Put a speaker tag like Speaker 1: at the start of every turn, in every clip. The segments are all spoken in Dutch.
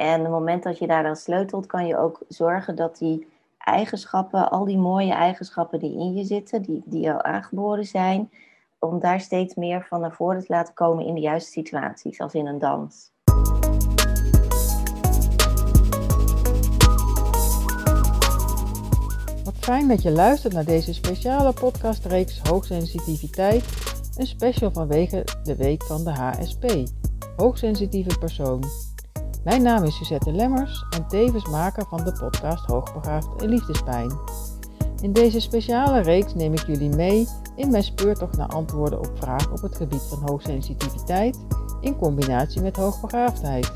Speaker 1: En op het moment dat je daaraan sleutelt, kan je ook zorgen dat die eigenschappen, al die mooie eigenschappen die in je zitten, die, die al aangeboren zijn, om daar steeds meer van naar voren te laten komen in de juiste situaties, als in een dans.
Speaker 2: Wat fijn dat je luistert naar deze speciale podcastreeks Hoogsensitiviteit, een special vanwege de week van de HSP, Hoogsensitieve Persoon. Mijn naam is Suzette Lemmers en tevens maker van de podcast Hoogbegaafd en Liefdespijn. In deze speciale reeks neem ik jullie mee in mijn speurtocht naar antwoorden op vragen op het gebied van hoogsensitiviteit in combinatie met hoogbegaafdheid.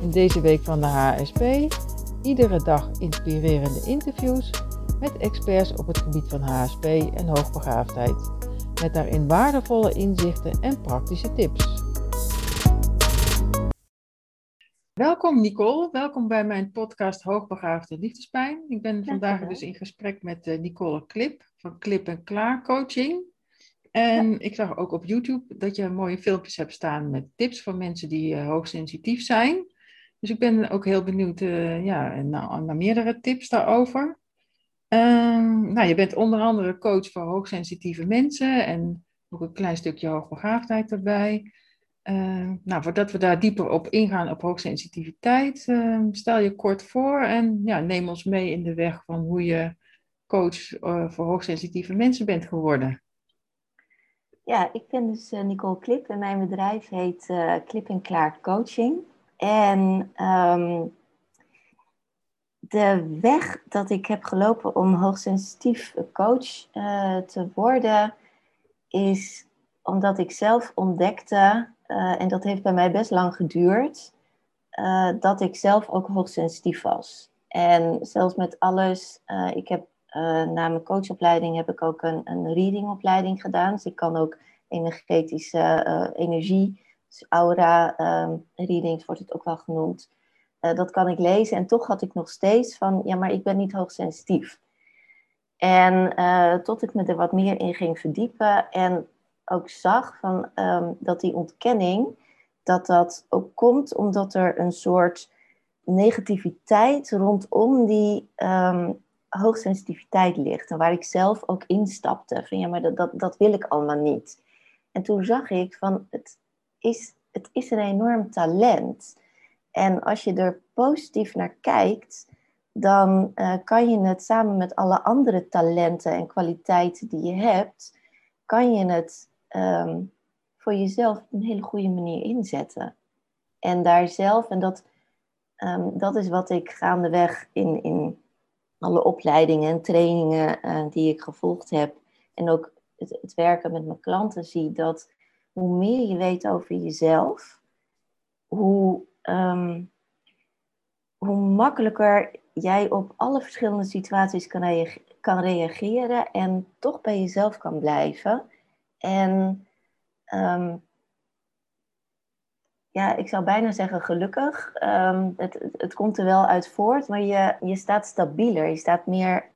Speaker 2: In deze week van de HSP iedere dag inspirerende interviews met experts op het gebied van HSP en hoogbegaafdheid, met daarin waardevolle inzichten en praktische tips. Welkom Nicole, welkom bij mijn podcast Hoogbegaafde Liefdespijn. Ik ben vandaag dus in gesprek met uh, Nicole Klip van Klip en Klaar Coaching. En ik zag ook op YouTube dat je mooie filmpjes hebt staan met tips voor mensen die uh, hoogsensitief zijn. Dus ik ben ook heel benieuwd uh, ja, naar, naar, meerdere tips daarover. Ehm, nou, je bent onder andere coach voor hoogsensitieve mensen en ook een klein stukje hoogbegaafdheid erbij. Uh, nou, voordat we daar dieper op ingaan op hoogsensitiviteit, uh, stel je kort voor en ja, neem ons mee in de weg van hoe je coach uh, voor hoogsensitieve mensen bent geworden.
Speaker 1: Ja, ik ben dus eh, Nicole Klip en mijn bedrijf heet Klip en Klaar Coaching. En um, de weg dat ik heb gelopen om hoogsensitief coach te worden, is omdat ik zelf ontdekte uh, en dat heeft bij mij best lang geduurd, uh, dat ik zelf ook hoogsensitief was. En zelfs met alles, uh, ik heb na mijn coachopleiding heb ik ook een, een readingopleiding gedaan. Dus ik kan ook energetische energie, dus aura um, readings wordt het ook wel genoemd. dat kan ik lezen en toch had ik nog steeds van, ja, maar ik ben niet hoogsensitief. En tot ik me er wat meer in ging verdiepen en ook zag van, um, dat die ontkenning, dat dat ook komt omdat er een soort negativiteit rondom die um, hoogsensitiviteit ligt. En waar ik zelf ook instapte. Van ja, maar dat, dat, dat wil ik allemaal niet. En toen zag ik van het is, het is een enorm talent. En als je er positief naar kijkt, dan uh, kan je het samen met alle andere talenten en kwaliteiten die je hebt, kan je het Ehm, voor jezelf op een hele goede manier inzetten. En daar zelf, en dat, um, dat is wat ik gaandeweg in, in alle opleidingen en trainingen uh, die ik gevolgd heb, en ook het, werken met mijn klanten zie, dat hoe meer je weet over jezelf, hoe, um, hoe makkelijker jij op alle verschillende situaties kan reageren en toch bij jezelf kan blijven. En um, ja, ik zou bijna zeggen gelukkig. Um, het, het, komt er wel uit voort, maar je, je staat stabieler. Je staat meer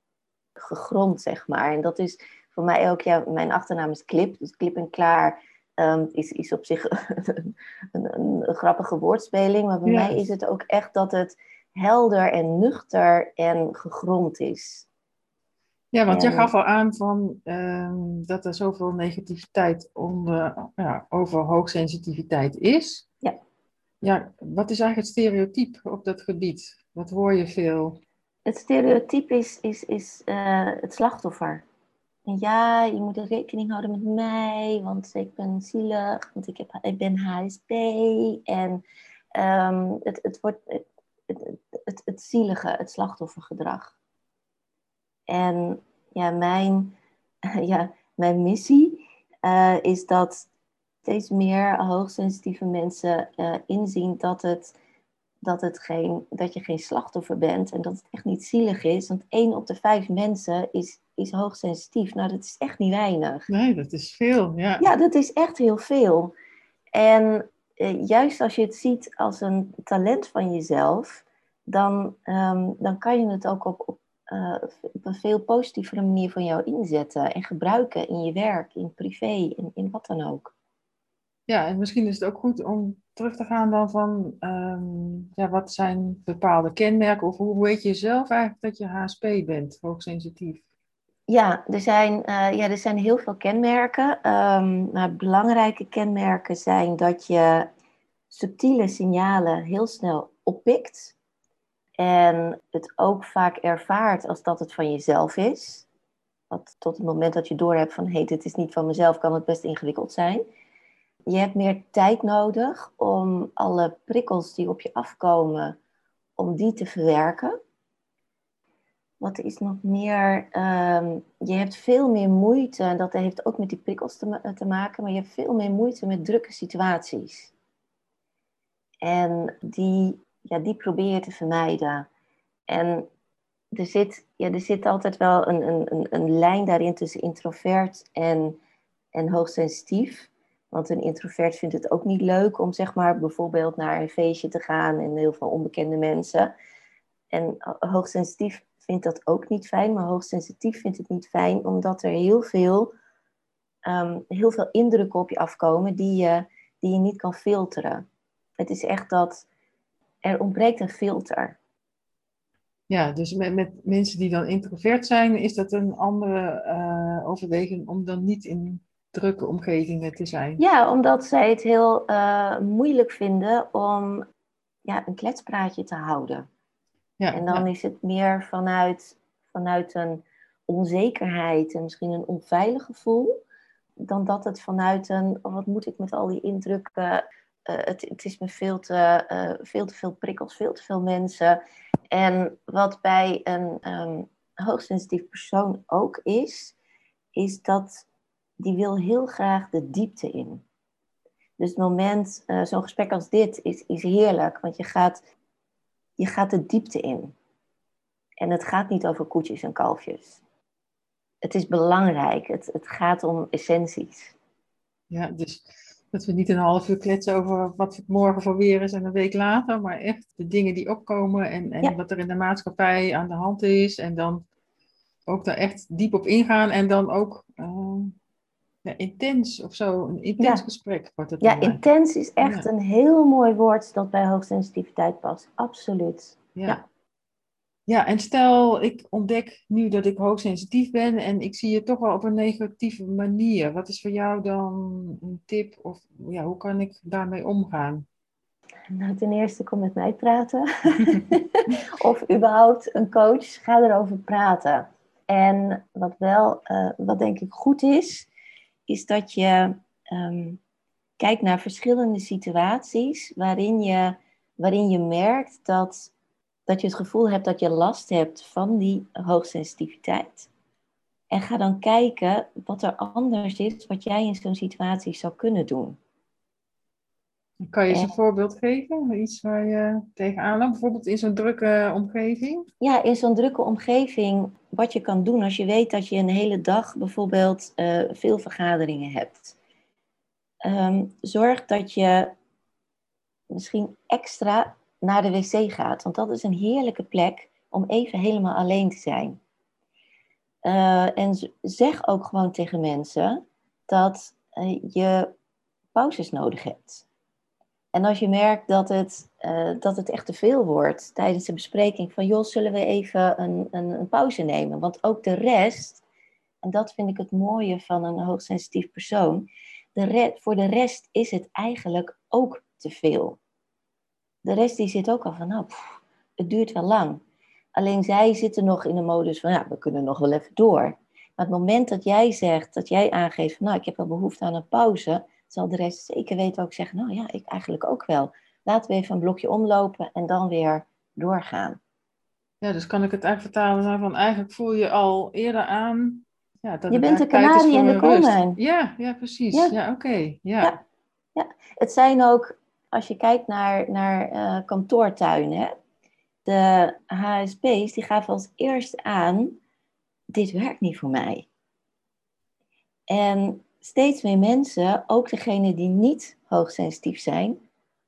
Speaker 1: gegrond, zeg maar. En dat is voor mij ook, ja, mijn achternaam is Klip. Dus Klip en Klaar um, is, is op zich een, een, een, grappige woordspeling. Maar bij mij is het ook echt dat het helder en nuchter en gegrond is.
Speaker 2: Ja, want jij gaf al aan van, um, dat er zoveel negativiteit onder, ja, over hoogsensitiviteit is.
Speaker 1: Ja.
Speaker 2: Ja, wat is eigenlijk het stereotype op dat gebied? Wat hoor je veel?
Speaker 1: Het stereotype is, is, is uh, het slachtoffer. En ja, je moet rekening houden met mij, want ik ben zielig, want ik, heb, ik ben HSP. En um, het, het wordt het, het, het, het zielige, het slachtoffergedrag. En ja, mijn, ja, mijn missie uh, is dat steeds meer hoogsensitieve mensen uh, inzien dat, het, dat, het geen, dat je geen slachtoffer bent en dat het echt niet zielig is. Want één op de vijf mensen is, is hoogsensitief. Nou, dat is echt niet weinig.
Speaker 2: Nee, dat is veel. Ja,
Speaker 1: ja dat is echt heel veel. En uh, juist als je het ziet als een talent van jezelf, dan, um, dan kan je het ook op, op uh, op een veel positievere manier van jou inzetten en gebruiken in je werk, in privé, in, in wat dan ook.
Speaker 2: Ja, en misschien is het ook goed om terug te gaan dan van, ehm, ja, wat zijn bepaalde kenmerken of hoe weet je zelf eigenlijk dat je HSP bent, hoogsensitief?
Speaker 1: Ja, er zijn, uh, ja, er zijn heel veel kenmerken. Um, maar belangrijke kenmerken zijn dat je subtiele signalen heel snel oppikt. En het ook vaak ervaart als dat het van jezelf is. Want tot het moment dat je doorhebt van hé, hey, dit is niet van mezelf, kan het best ingewikkeld zijn. Je hebt meer tijd nodig om alle prikkels die op je afkomen, om die te verwerken. Wat is nog meer? Ehm, je hebt veel meer moeite, en dat heeft ook met die prikkels te, te maken, maar je hebt veel meer moeite met drukke situaties. En die, ja, die probeer je te vermijden. En er zit, ja, er zit altijd wel een, een, een lijn daarin tussen introvert en, en hoogsensitief. Want een introvert vindt het ook niet leuk om zeg maar bijvoorbeeld naar een feestje te gaan en heel veel onbekende mensen. En hoogsensitief vindt dat ook niet fijn, maar hoogsensitief vindt het niet fijn omdat er heel veel, um, heel veel indrukken op je afkomen die je, die je niet kan filteren. Het is echt dat er ontbreekt een filter.
Speaker 2: Ja, dus met, met mensen die dan introvert zijn, is dat een andere uh, overweging om dan niet in drukke omgevingen te zijn?
Speaker 1: Ja, omdat zij het heel uh, moeilijk vinden om ja, een kletspraatje te houden. Ja, en dan is het meer vanuit, vanuit een onzekerheid en misschien een onveilig gevoel, dan dat het vanuit een, oh, wat moet ik met al die indrukken, het, het, is me veel te, uh, veel te veel prikkels, veel te veel mensen. En wat bij een um, hoogsensitief persoon ook is, is dat die wil heel graag de diepte in. Dus het moment, uh, zo'n gesprek als dit, is, is heerlijk, want je gaat, je gaat de diepte in. En het gaat niet over koetjes en kalfjes. Het is belangrijk, het, het gaat om essenties.
Speaker 2: Ja, dus dat we niet een half uur kletsen over wat het morgen voor weer is en een week later, maar echt de dingen die opkomen en, en wat er in de maatschappij aan de hand is. En dan ook daar echt diep op ingaan en dan ook uh, ja, intens of zo, een intens gesprek wordt het.
Speaker 1: Ja, intens is echt een heel mooi woord dat bij hoogsensitiviteit past. Absoluut.
Speaker 2: Ja. Ja. en stel ik ontdek nu dat ik hoogsensitief ben en ik zie je toch wel op een negatieve manier. Wat is voor jou dan een tip of ja, hoe kan ik daarmee omgaan?
Speaker 1: Nou, ten eerste kom met mij praten. of überhaupt een coach, ga erover praten. En wat wel, uh, wat denk ik goed is, is dat je um, kijkt naar verschillende situaties waarin je, waarin je merkt dat, dat je het gevoel hebt dat je last hebt van die hoogsensitiviteit. En ga dan kijken wat er anders is, wat jij in zo'n situatie zou kunnen doen.
Speaker 2: Kan je eens een voorbeeld geven? Iets waar je tegenaan loopt? Bijvoorbeeld in zo'n drukke omgeving?
Speaker 1: Ja, in zo'n drukke omgeving. Wat je kan doen als je weet dat je een hele dag bijvoorbeeld uh, veel vergaderingen hebt. Um, zorg dat je misschien extra naar de wc gaat. Want dat is een heerlijke plek om even helemaal alleen te zijn. Uh, en zeg ook gewoon tegen mensen dat uh, je pauzes nodig hebt. En als je merkt dat het, uh, dat het echt te veel wordt tijdens de bespreking, van joh, zullen we even een, een, een, pauze nemen? Want ook de rest, en dat vind ik het mooie van een hoogsensitief persoon, de voor de rest is het eigenlijk ook te veel. De rest die zit ook al van, nou, pff, het duurt wel lang. Alleen zij zitten nog in de modus van, ja, we kunnen nog wel even door. Maar het moment dat jij zegt, dat jij aangeeft van, nou, ik heb wel behoefte aan een pauze, zal de rest zeker weten ook zeggen, nou ja, ik eigenlijk ook wel. Laten we even een blokje omlopen en dan weer doorgaan.
Speaker 2: Ja, dus kan ik het eigenlijk vertalen van eigenlijk voel je al eerder aan. Ja,
Speaker 1: dat je bent een kanarie in de koolmijn.
Speaker 2: Ja, ja, precies. Ja, oké. Ja.
Speaker 1: ja. Ja. het zijn ook, als je kijkt naar, naar uh, kantoortuinen, de HSP's die gaven als eerste aan, dit werkt niet voor mij. En steeds meer mensen, ook degenen die niet hoogsensitief zijn,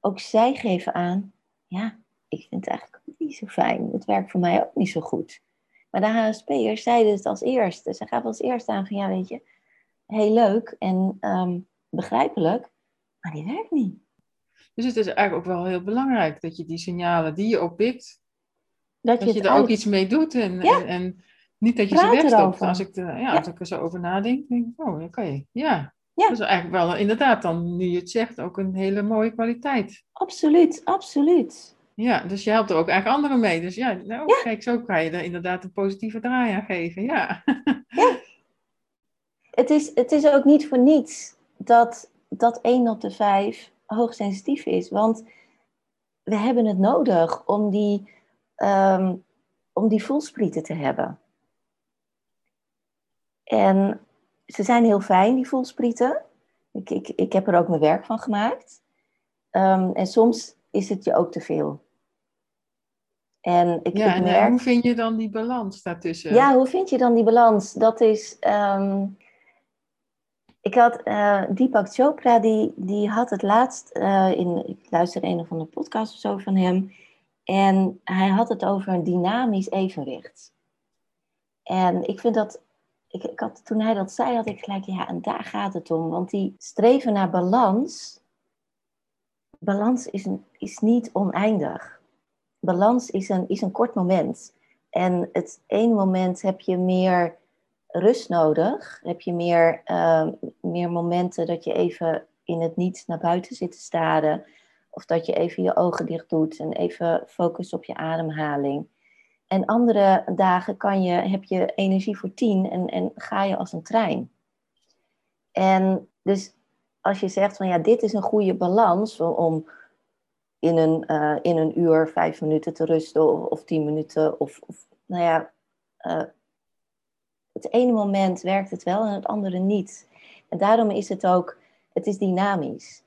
Speaker 1: ook zij geven aan, ja, ik vind het eigenlijk niet zo fijn. Het werkt voor mij ook niet zo goed. Maar de HSP'ers zeiden het als eerste. Ze gaven als eerste aan van, ja, weet je, heel leuk en um, begrijpelijk, Maar die werkt niet.
Speaker 2: Dus het is eigenlijk ook wel heel belangrijk dat je die signalen die je oppikt, dat, dat je, er ook iets mee doet. En, en, niet dat je ze wegstopt. Als ik, er, ja, als ik er zo over nadenk, denk ik, oh, oké, ja. Ja. Dat is eigenlijk wel inderdaad dan, nu je het zegt, ook een hele mooie kwaliteit.
Speaker 1: Absoluut, absoluut.
Speaker 2: Ja, dus je helpt er ook eigenlijk anderen mee. Dus ja, nou, kijk, zo kan je er inderdaad een positieve draai aan geven. Ja. ja.
Speaker 1: Het, is, het is ook niet voor niets dat, dat 1 op de 5 hoogsensitief is. Want we hebben het nodig om die, um, om die voelsprieten te hebben. En ze zijn heel fijn, die voelsprieten. Ik, ik, ik heb er ook mijn werk van gemaakt. Um, en soms is het je ook te veel.
Speaker 2: En ik, ja, en merk... hoe vind je dan die balans daartussen?
Speaker 1: Ja, hoe vind je dan die balans? Dat is... Um... Ik had uh, Deepak Chopra, die, die had het laatst uh, in... Ik luisterde een of andere podcast of zo van hem. En hij had het over een dynamisch evenwicht. En ik vind dat ik, ik had, toen hij dat zei, had ik gelijk, ja, en daar gaat het om. Want die streven naar balans, balans is, is niet oneindig. Balans is een, is een kort moment. En het ene moment heb je meer rust nodig. Heb je meer, uh, meer momenten dat je even in het niets naar buiten zit te staren. Of dat je even je ogen dicht doet en even focust op je ademhaling. En andere dagen kan je, heb je energie voor tien en, en ga je als een trein. En dus als je zegt van ja, dit is een goede balans om in een, uh, in een uur vijf minuten te rusten of, of tien minuten. Of, of nou ja, uh, het ene moment werkt het wel en het andere niet. En daarom is het ook, het is dynamisch.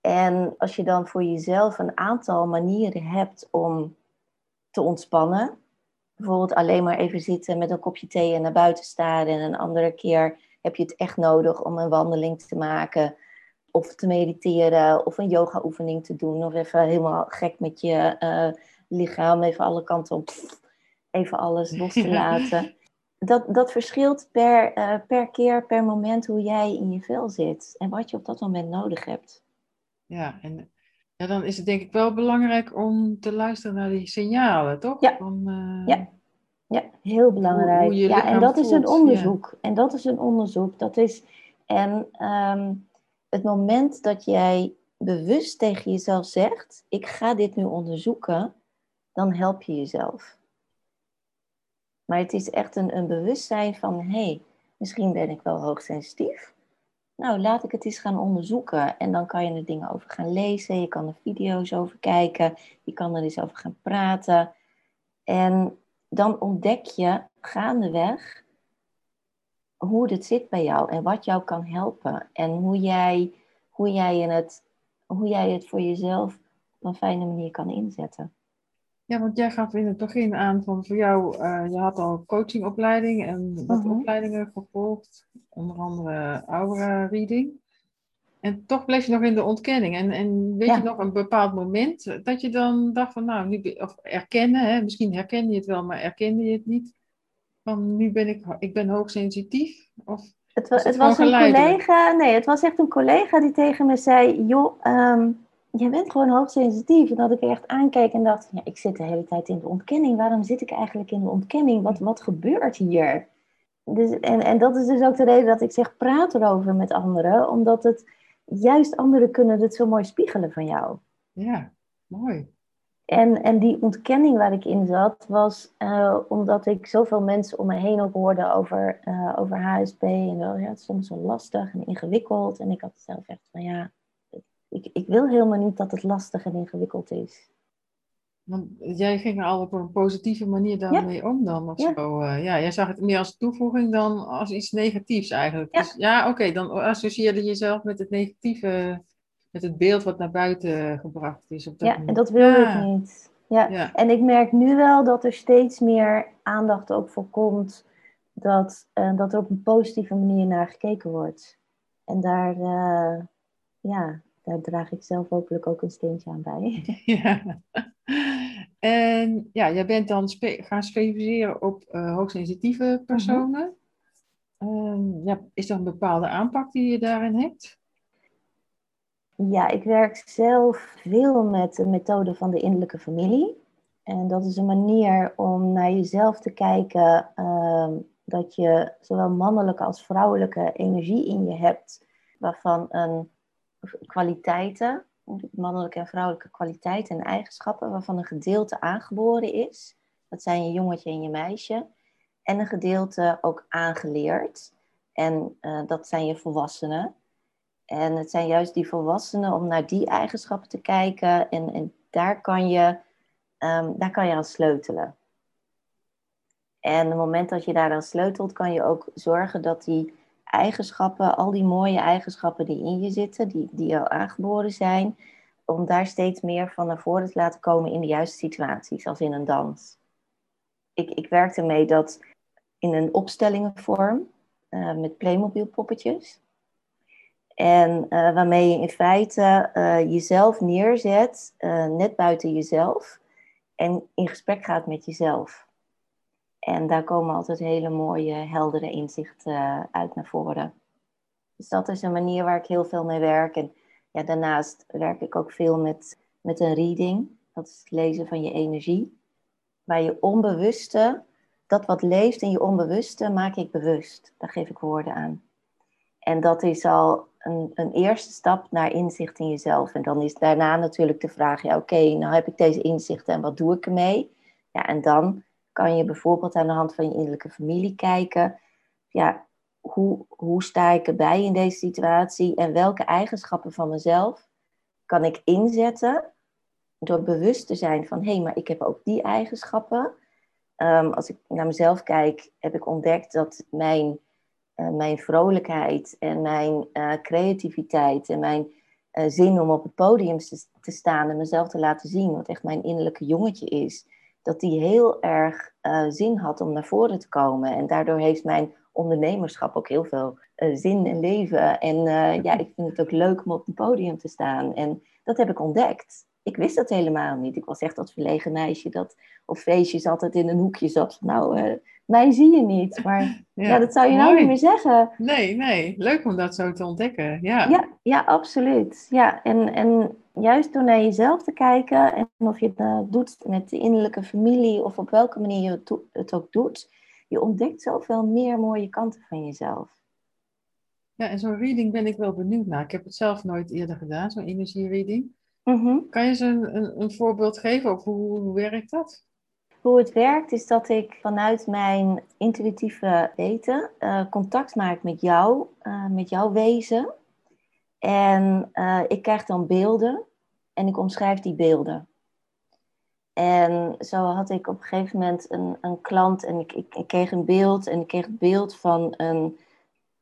Speaker 1: En als je dan voor jezelf een aantal manieren hebt om te ontspannen, bijvoorbeeld alleen maar even zitten met een kopje thee en naar buiten staren. En een andere keer heb je het echt nodig om een wandeling te maken. Of te mediteren, of een yoga-oefening te doen. Of even helemaal gek met je uh, lichaam, even alle kanten op, even alles los te laten. Dat, dat verschilt per, uh, per keer, per moment hoe jij in je vel zit. En wat je op dat moment nodig hebt.
Speaker 2: Ja, en ja, dan is het denk ik wel belangrijk om te luisteren naar die signalen, toch?
Speaker 1: Ja, Van, uh, ja. ja heel belangrijk. ja, en dat is een onderzoek. En dat is een onderzoek. Dat is, en um, het moment dat jij bewust tegen jezelf zegt: Ik ga dit nu onderzoeken, dan help je jezelf. Maar het is echt een, een bewustzijn van: hé, hey, misschien ben ik wel hoogsensitief nou, laat ik het eens gaan onderzoeken. En dan kan je er dingen over gaan lezen, je kan er video's over kijken, je kan er eens over gaan praten. En dan ontdek je gaandeweg hoe het zit bij jou en wat jou kan helpen. En hoe jij, hoe jij, het, hoe jij het voor jezelf op een fijne manier kan inzetten.
Speaker 2: Ja, want jij gaf in het begin aan van voor jou, uh, je had al coachingopleiding en wat mhm. opleidingen gevolgd, onder andere Aura Reading. En toch bleef je nog in de ontkenning. En, en weet je nog een bepaald moment dat je dan dacht van nou, nu, of erkennen, hè, misschien herkende je het wel, maar erkende je het niet. Van nu ben ik, ik ben hoogsensitief? Of
Speaker 1: het, was, het, was een collega, nee, het was echt een collega die tegen me zei, joh, um, jij bent gewoon hoogsensitief. En dat ik echt aankeek en dacht, ja, ik zit de hele tijd in de ontkenning. Waarom zit ik eigenlijk in de ontkenning? Wat, wat gebeurt hier? Dus, en, en dat is dus ook de reden dat ik zeg, praat erover met anderen. Omdat het, juist anderen kunnen het zo mooi spiegelen van jou.
Speaker 2: Ja, mooi.
Speaker 1: En, en die ontkenning waar ik in zat, was uh, omdat ik zoveel mensen om me heen ook hoorde over, uh, over HSP. En wel, ja, het is soms zo lastig en ingewikkeld. En ik had zelf echt van, ja, ik, ik wil helemaal niet dat het lastig en ingewikkeld is.
Speaker 2: Want jij ging er al op een positieve manier daarmee om dan, of ja. zo. Uh, ja, jij zag het meer als toevoeging dan als iets negatiefs eigenlijk. Ja, dus, ja oké, dan associeerde je jezelf met het negatieve, met het beeld wat naar buiten gebracht is. Op
Speaker 1: dat ja, en dat wilde ik niet. Ja. ja. en ik merk nu wel dat er steeds meer aandacht ook voor komt dat, uh, dat er op een positieve manier naar gekeken wordt. En daar, uh, ja, daar draag ik zelf hopelijk ook een steentje aan bij.
Speaker 2: Ja. En ja, jij bent dan gaan specialiseren op uh, hoogsensitieve mhm. personen. Uh ja, is er een bepaalde aanpak die je daarin hebt?
Speaker 1: Ja, ik werk zelf veel met de methode van de innerlijke familie. En dat is een manier om naar jezelf te kijken, ehm, dat je zowel mannelijke als vrouwelijke energie in je hebt, waarvan een kwaliteiten, mannelijke en vrouwelijke kwaliteiten en eigenschappen, waarvan een gedeelte aangeboren is. Dat zijn je jongetje en je meisje. En een gedeelte ook aangeleerd. En uh, dat zijn je volwassenen. En het zijn juist die volwassenen om naar die eigenschappen te kijken. En, en daar, kan je, um, daar kan je aan sleutelen. En op het moment dat je daar aan sleutelt, kan je ook zorgen dat die eigenschappen, al die mooie eigenschappen die in je zitten, die, die al aangeboren zijn, om daar steeds meer van naar voren te laten komen in de juiste situaties, als in een dans. Ik, ik werkte mee dat in een opstellingenvorm uh, met Playmobil poppetjes. En uh, waarmee je in feite uh, jezelf neerzet, net buiten jezelf, en in gesprek gaat met jezelf. En daar komen altijd hele mooie, heldere inzichten uit naar voren. Dus dat is een manier waar ik heel veel mee werk. En ja, daarnaast werk ik ook veel met, met een reading. Dat is het lezen van je energie. Waar je onbewuste, dat wat leeft in je onbewuste, maak ik bewust. Daar geef ik woorden aan. En dat is al een, een eerste stap naar inzicht in jezelf. En dan is daarna natuurlijk de vraag, ja oké, nou heb ik deze inzichten en wat doe ik ermee? Ja, en dan kan je bijvoorbeeld aan de hand van je innerlijke familie kijken, ja, hoe, hoe sta ik erbij in deze situatie en welke eigenschappen van mezelf kan ik inzetten door bewust te zijn van hé, hey, maar ik heb ook die eigenschappen. Ehm, als ik naar mezelf kijk, heb ik ontdekt dat mijn, uh, mijn vrolijkheid en mijn uh, creativiteit en mijn uh, zin om op het podium te, staan en mezelf te laten zien, wat echt mijn innerlijke jongetje is, dat die heel erg zin had om naar voren te komen. En daardoor heeft mijn ondernemerschap ook heel veel uh, zin en leven. En uh, ja, ik vind het ook leuk om op het podium te staan. En dat heb ik ontdekt. Ik wist dat helemaal niet. Ik was echt dat verlegen meisje dat op feestjes altijd in een hoekje zat. Nou, uh, mij zie je niet. Maar ja, dat zou je nou niet meer zeggen.
Speaker 2: Nee, nee. Leuk om dat zo te ontdekken. Ja,
Speaker 1: ja, ja absoluut. Ja, en, en juist door naar jezelf te kijken. En of je het doet met de innerlijke familie of op welke manier je het ook doet je ontdekt zoveel meer mooie kanten van jezelf.
Speaker 2: Ja, en zo'n reading ben ik wel benieuwd naar. Ik heb het zelf nooit eerder gedaan, zo'n energiereading. Mm Kan je ze een, een, een, voorbeeld geven of hoe, hoe werkt dat?
Speaker 1: Hoe het werkt is dat ik vanuit mijn intuïtieve weten uh, contact maak met jou, uh, met jouw wezen. En uh, ik krijg dan beelden en ik omschrijf die beelden. En zo had ik op een gegeven moment een, een klant en ik, ik, ik, kreeg een beeld. En ik kreeg het beeld van, een,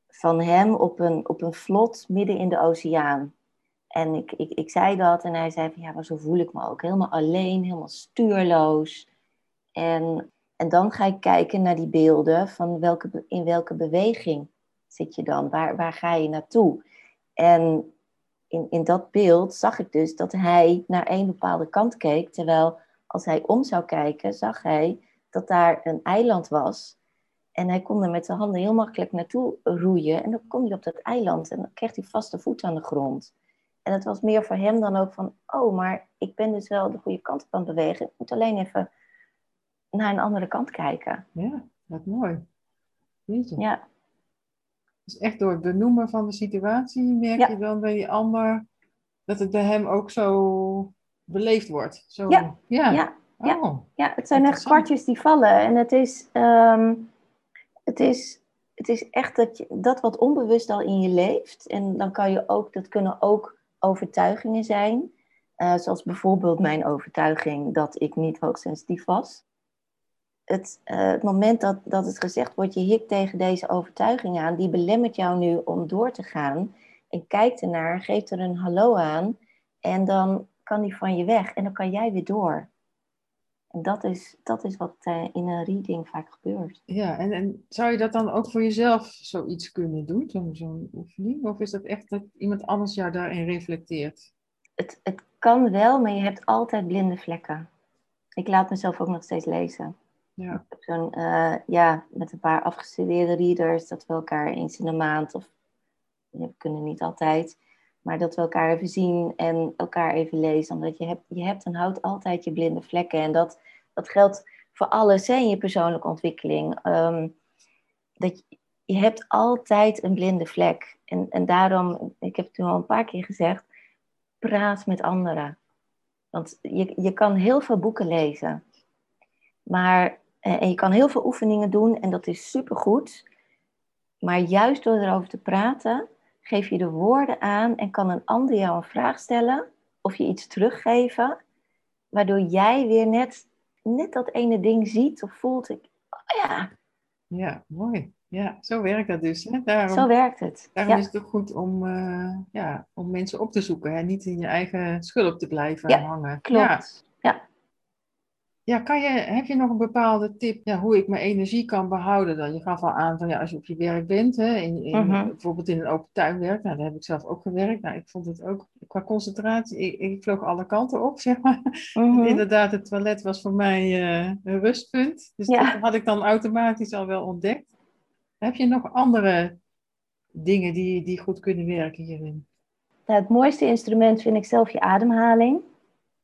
Speaker 1: van hem op een, op een vlot midden in de oceaan. En ik, ik, ik zei dat en hij zei van ja, maar zo voel ik me ook. Helemaal alleen, helemaal stuurloos. En, en dan ga ik kijken naar die beelden van welke, in welke beweging zit je dan? Waar, waar ga je naartoe? En in, in dat beeld zag ik dus dat hij naar één bepaalde kant keek, terwijl als hij om zou kijken, zag hij dat daar een eiland was. En hij kon er met zijn handen heel makkelijk naartoe roeien. En dan kom hij op dat eiland en dan kreeg hij vaste voet aan de grond. En het was meer voor hem dan ook van, oh, maar ik ben dus wel de goede kant op aan het bewegen. Ik moet alleen even naar een andere kant kijken.
Speaker 2: Ja, wat mooi.
Speaker 1: Jeetje. Ja.
Speaker 2: Dus echt door het benoemen van de situatie merk je dan bij die ander dat het bij hem ook zo beleefd wordt. Zo,
Speaker 1: ja, ja. ja. Oh, ja. het zijn echt kwartjes die vallen. En het is, um, het is, het is echt dat, je, dat wat onbewust al in je leeft. En dan kan je ook, dat kunnen ook overtuigingen zijn. Uh, zoals bijvoorbeeld mijn overtuiging dat ik niet hoogsensitief was. Het, uh, het moment dat, dat het gezegd wordt, je hikt tegen deze overtuiging aan, die belemmert jou nu om door te gaan. En kijkt ernaar, geeft er een hallo aan. En dan kan die van je weg en dan kan jij weer door. Dat is, dat is wat uh, in een reading vaak gebeurt.
Speaker 2: Ja, en, en zou je dat dan ook voor jezelf zoiets kunnen doen, zo'n zo oefening? Of is dat echt dat iemand anders jou daarin reflecteert?
Speaker 1: Het, het kan wel, maar je hebt altijd blinde vlekken. Ik laat mezelf ook nog steeds lezen. Ja. Ik heb zo'n, uh, ja, met een paar afgestudeerde readers, dat we elkaar eens in de maand, of we kunnen niet altijd, Maar dat we elkaar even zien en elkaar even lezen. Omdat je hebt, je hebt en houdt altijd je blinde vlekken. En dat, dat geldt voor alles in je persoonlijke ontwikkeling. Ehm, dat je, je hebt altijd een blinde vlek. En, en daarom, ik heb het nu al een paar keer gezegd, praat met anderen. Want je, je kan heel veel boeken lezen. Maar, eh, en je kan heel veel oefeningen doen en dat is supergoed. Maar juist door erover te praten, geef je de woorden aan en kan een ander jou een vraag stellen of je iets teruggeven, waardoor jij weer net, net dat ene ding ziet of voelt. Ik, oh ja.
Speaker 2: Ja, mooi. Ja, zo werkt dat dus. Hè? Daarom,
Speaker 1: zo werkt het.
Speaker 2: Daarom is het ook goed om, uh, ja, om mensen op te zoeken. Hè? Niet in je eigen schulp te blijven ja, hangen.
Speaker 1: Klopt. Ja.
Speaker 2: Kan je, heb je nog een bepaalde tip ja, hoe ik mijn energie kan behouden dan? Je gaf al aan van ja, als je op je werk bent, hè, in, in, mhm. bijvoorbeeld in een open tuin werk, nou, daar heb ik zelf ook gewerkt. Nou, ik vond het ook qua concentratie, ik, ik vloog alle kanten op, zeg maar. Mhm. Inderdaad, het toilet was voor mij uh, een rustpunt. Dus dat had ik dan automatisch al wel ontdekt. Heb je nog andere dingen die, die goed kunnen werken hierin?
Speaker 1: het mooiste instrument vind ik zelf je ademhaling.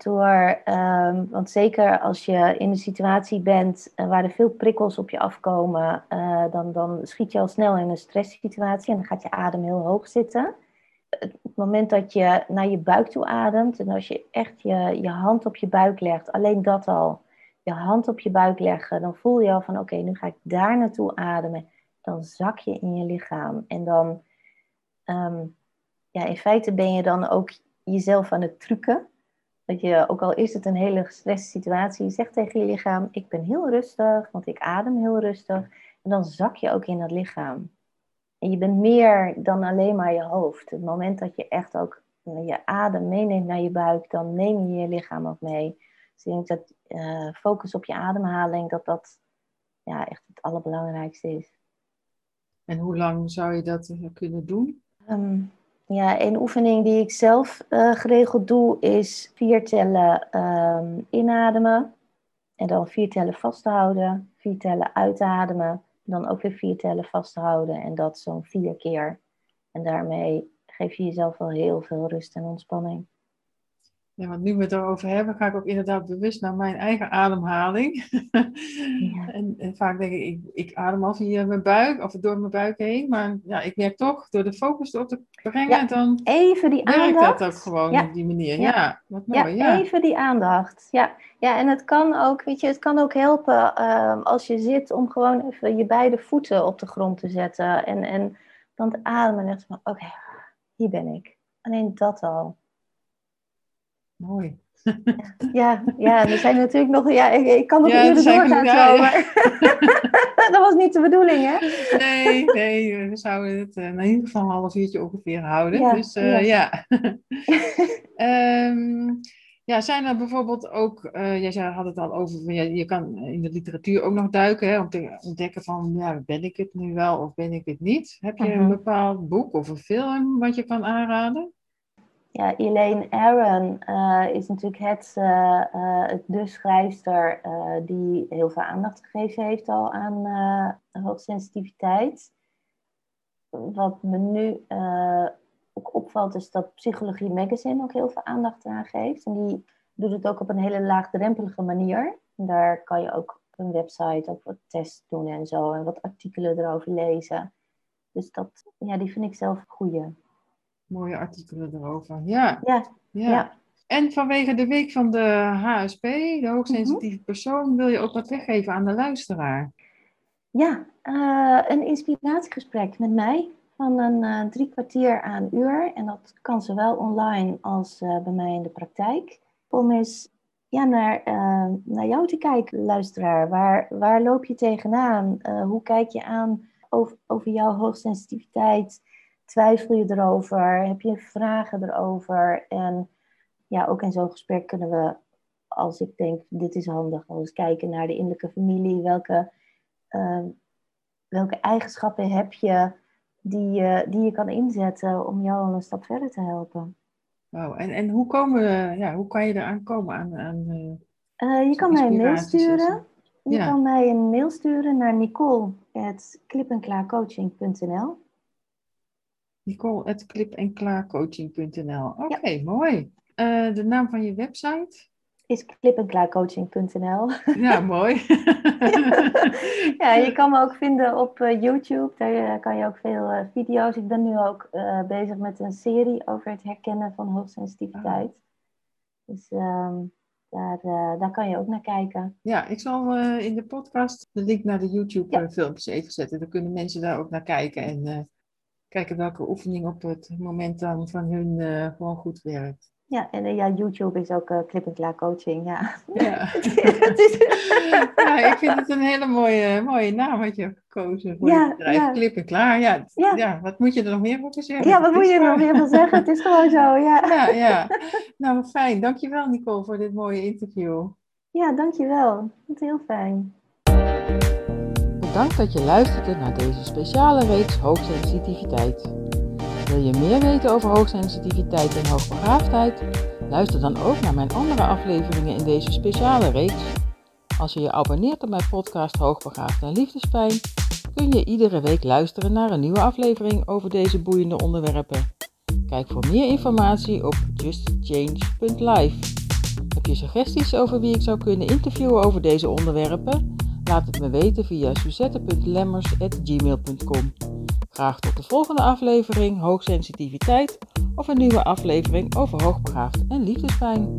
Speaker 1: Door, um, want zeker als je in een situatie bent uh, waar er veel prikkels op je afkomen, uh, dan, dan schiet je al snel in een stresssituatie en dan gaat je adem heel hoog zitten. Het moment dat je naar je buik toe ademt en als je echt je, je hand op je buik legt, alleen dat al, je hand op je buik leggen, dan voel je al van oké, nu ga ik daar naartoe ademen. Dan zak je in je lichaam en dan, um, ja, in feite ben je dan ook jezelf aan het trucken. Dat je, ook al is het een hele gestreste situatie, zegt tegen je lichaam: Ik ben heel rustig, want ik adem heel rustig. En dan zak je ook in dat lichaam. En je bent meer dan alleen maar je hoofd. Het moment dat je echt ook je adem meeneemt naar je buik, dan neem je je lichaam ook mee. Dus ik denk dat uh, focus op je ademhaling, dat dat ja, echt het allerbelangrijkste is.
Speaker 2: En hoe lang zou je dat kunnen doen?
Speaker 1: Um, ja, een oefening die ik zelf uh, geregeld doe is vier tellen um, inademen. En dan vier tellen vasthouden, vier tellen uitademen. Dan ook weer vier tellen vasthouden en dat zo'n vier keer. En daarmee geef je jezelf wel heel veel rust en ontspanning.
Speaker 2: Ja, want nu we het erover hebben, ga ik ook inderdaad bewust naar mijn eigen ademhaling. Ja. en, en, vaak denk ik, ik, ik adem al via mijn buik of door mijn buik heen. Maar ja, ik merk toch, door de focus erop te brengen, dan
Speaker 1: even die
Speaker 2: werkt aandacht. dat ook gewoon op die manier. Ja, wat mooi.
Speaker 1: Ja, even die aandacht. Ja. ja, en het kan ook, weet je, het kan ook helpen uh, als je zit om gewoon even je beide voeten op de grond te zetten. En, en dan te ademen en echt van, oké, hier ben ik. Alleen dat al.
Speaker 2: Mooi.
Speaker 1: Ja, ja, er zijn natuurlijk nog. Ja, ik, ik kan nog ja, uren doorgaan ja, ja. dat was niet de bedoeling, hè?
Speaker 2: Nee, nee, we zouden het uh, in ieder geval een half uurtje ongeveer houden. Ja, dus uh, ja. um, ja, zijn er bijvoorbeeld ook, uh, jij had het al over, je, je kan in de literatuur ook nog duiken, hè, om te ontdekken van, ja, ben ik het nu wel of ben ik het niet? Heb je -huh. een mhm. bepaald boek of een film wat je kan aanraden?
Speaker 1: Ja, Elaine Aron uh, is natuurlijk het, uh, de schrijfster die heel veel aandacht gegeven heeft al aan hoogsensitiviteit. Wat me nu ook opvalt is dat Psychologie Magazine ook heel veel aandacht aan geeft. En die doet het ook op een hele laagdrempelige manier. Daar kan je ook op een website ook wat tests doen en zo. En wat artikelen erover lezen. Dus dat, ja, die vind ik zelf een goeie
Speaker 2: mooie artikelen erover. Ja.
Speaker 1: Ja. ja.
Speaker 2: En vanwege de week van de HSP, de hoogsensitieve mhm. persoon, wil je ook wat weggeven aan de luisteraar?
Speaker 1: Ja, uh, een inspiratiegesprek met mij van een uh, drie kwartier aan uur. En dat kan zowel online als uh, bij mij in de praktijk. Om eens ja, naar, naar jou te kijken, luisteraar. Waar, waar loop je tegenaan? hoe kijk je aan over, over jouw hoogsensitiviteit? Twijfel je erover? Heb je vragen erover? En ja, ook in zo'n gesprek kunnen we, als ik denk, dit is handig, al eens kijken naar de innerlijke familie. Welke, uh, welke eigenschappen heb je die, uh, die je kan inzetten om jou al een stap verder te helpen?
Speaker 2: Wow. En, en hoe, komen, ja, hoe kan je eraan komen? Aan, aan,
Speaker 1: uh, je kan mij een mail sturen. Je kan mij een mail sturen naar nicole.klippenklaarcoaching.nl
Speaker 2: Nicole.klipenklaarcoaching.nl. Oké, mooi. Uh, de naam van je website?
Speaker 1: Is klipenklaarcoaching.nl.
Speaker 2: Ja, mooi.
Speaker 1: ja, je kan me ook vinden op uh, YouTube. Daar uh, kan je ook veel video's. Ik ben nu ook bezig met een serie over het herkennen van hoogsensitiviteit. Ah. Dus um, daar, daar kan je ook naar kijken.
Speaker 2: Ja, ik zal in de podcast de link naar de YouTube-filmpjes ja. even zetten. Dan kunnen mensen daar ook naar kijken en kijken welke oefening op het moment dan van hun gewoon goed werkt.
Speaker 1: Ja, en ja, YouTube is ook uh, clip en klaar coaching, ja. Ja.
Speaker 2: ja, ik vind het een hele mooie, mooie naam wat je hebt gekozen voor ja, je bedrijf. Ja. Clip en klaar, ja, ja. Wat moet je er nog meer over zeggen?
Speaker 1: Ja, wat moet je er nog meer van zeggen? Het is gewoon zo, ja.
Speaker 2: Ja, ja. Nou, fijn. Dankjewel Nicole voor dit mooie interview.
Speaker 1: Ja, dankjewel. Het is heel fijn.
Speaker 2: Bedankt dat je luisterde naar deze speciale reeks Hoogsensitiviteit. Wil je meer weten over hoogsensitiviteit en hoogbegaafdheid? Luister dan ook naar mijn andere afleveringen in deze speciale reeks. Als je je abonneert op mijn podcast Hoogbegaafd en Liefdespijn, kun je iedere week luisteren naar een nieuwe aflevering over deze boeiende onderwerpen. Kijk voor meer informatie op justchange.live. Heb je suggesties over wie ik zou kunnen interviewen over deze onderwerpen? Laat het me weten via suzette.lemmers.gmail.com. Graag tot de volgende aflevering Hoogsensitiviteit of een nieuwe aflevering over hoogbegaafd en liefdespijn.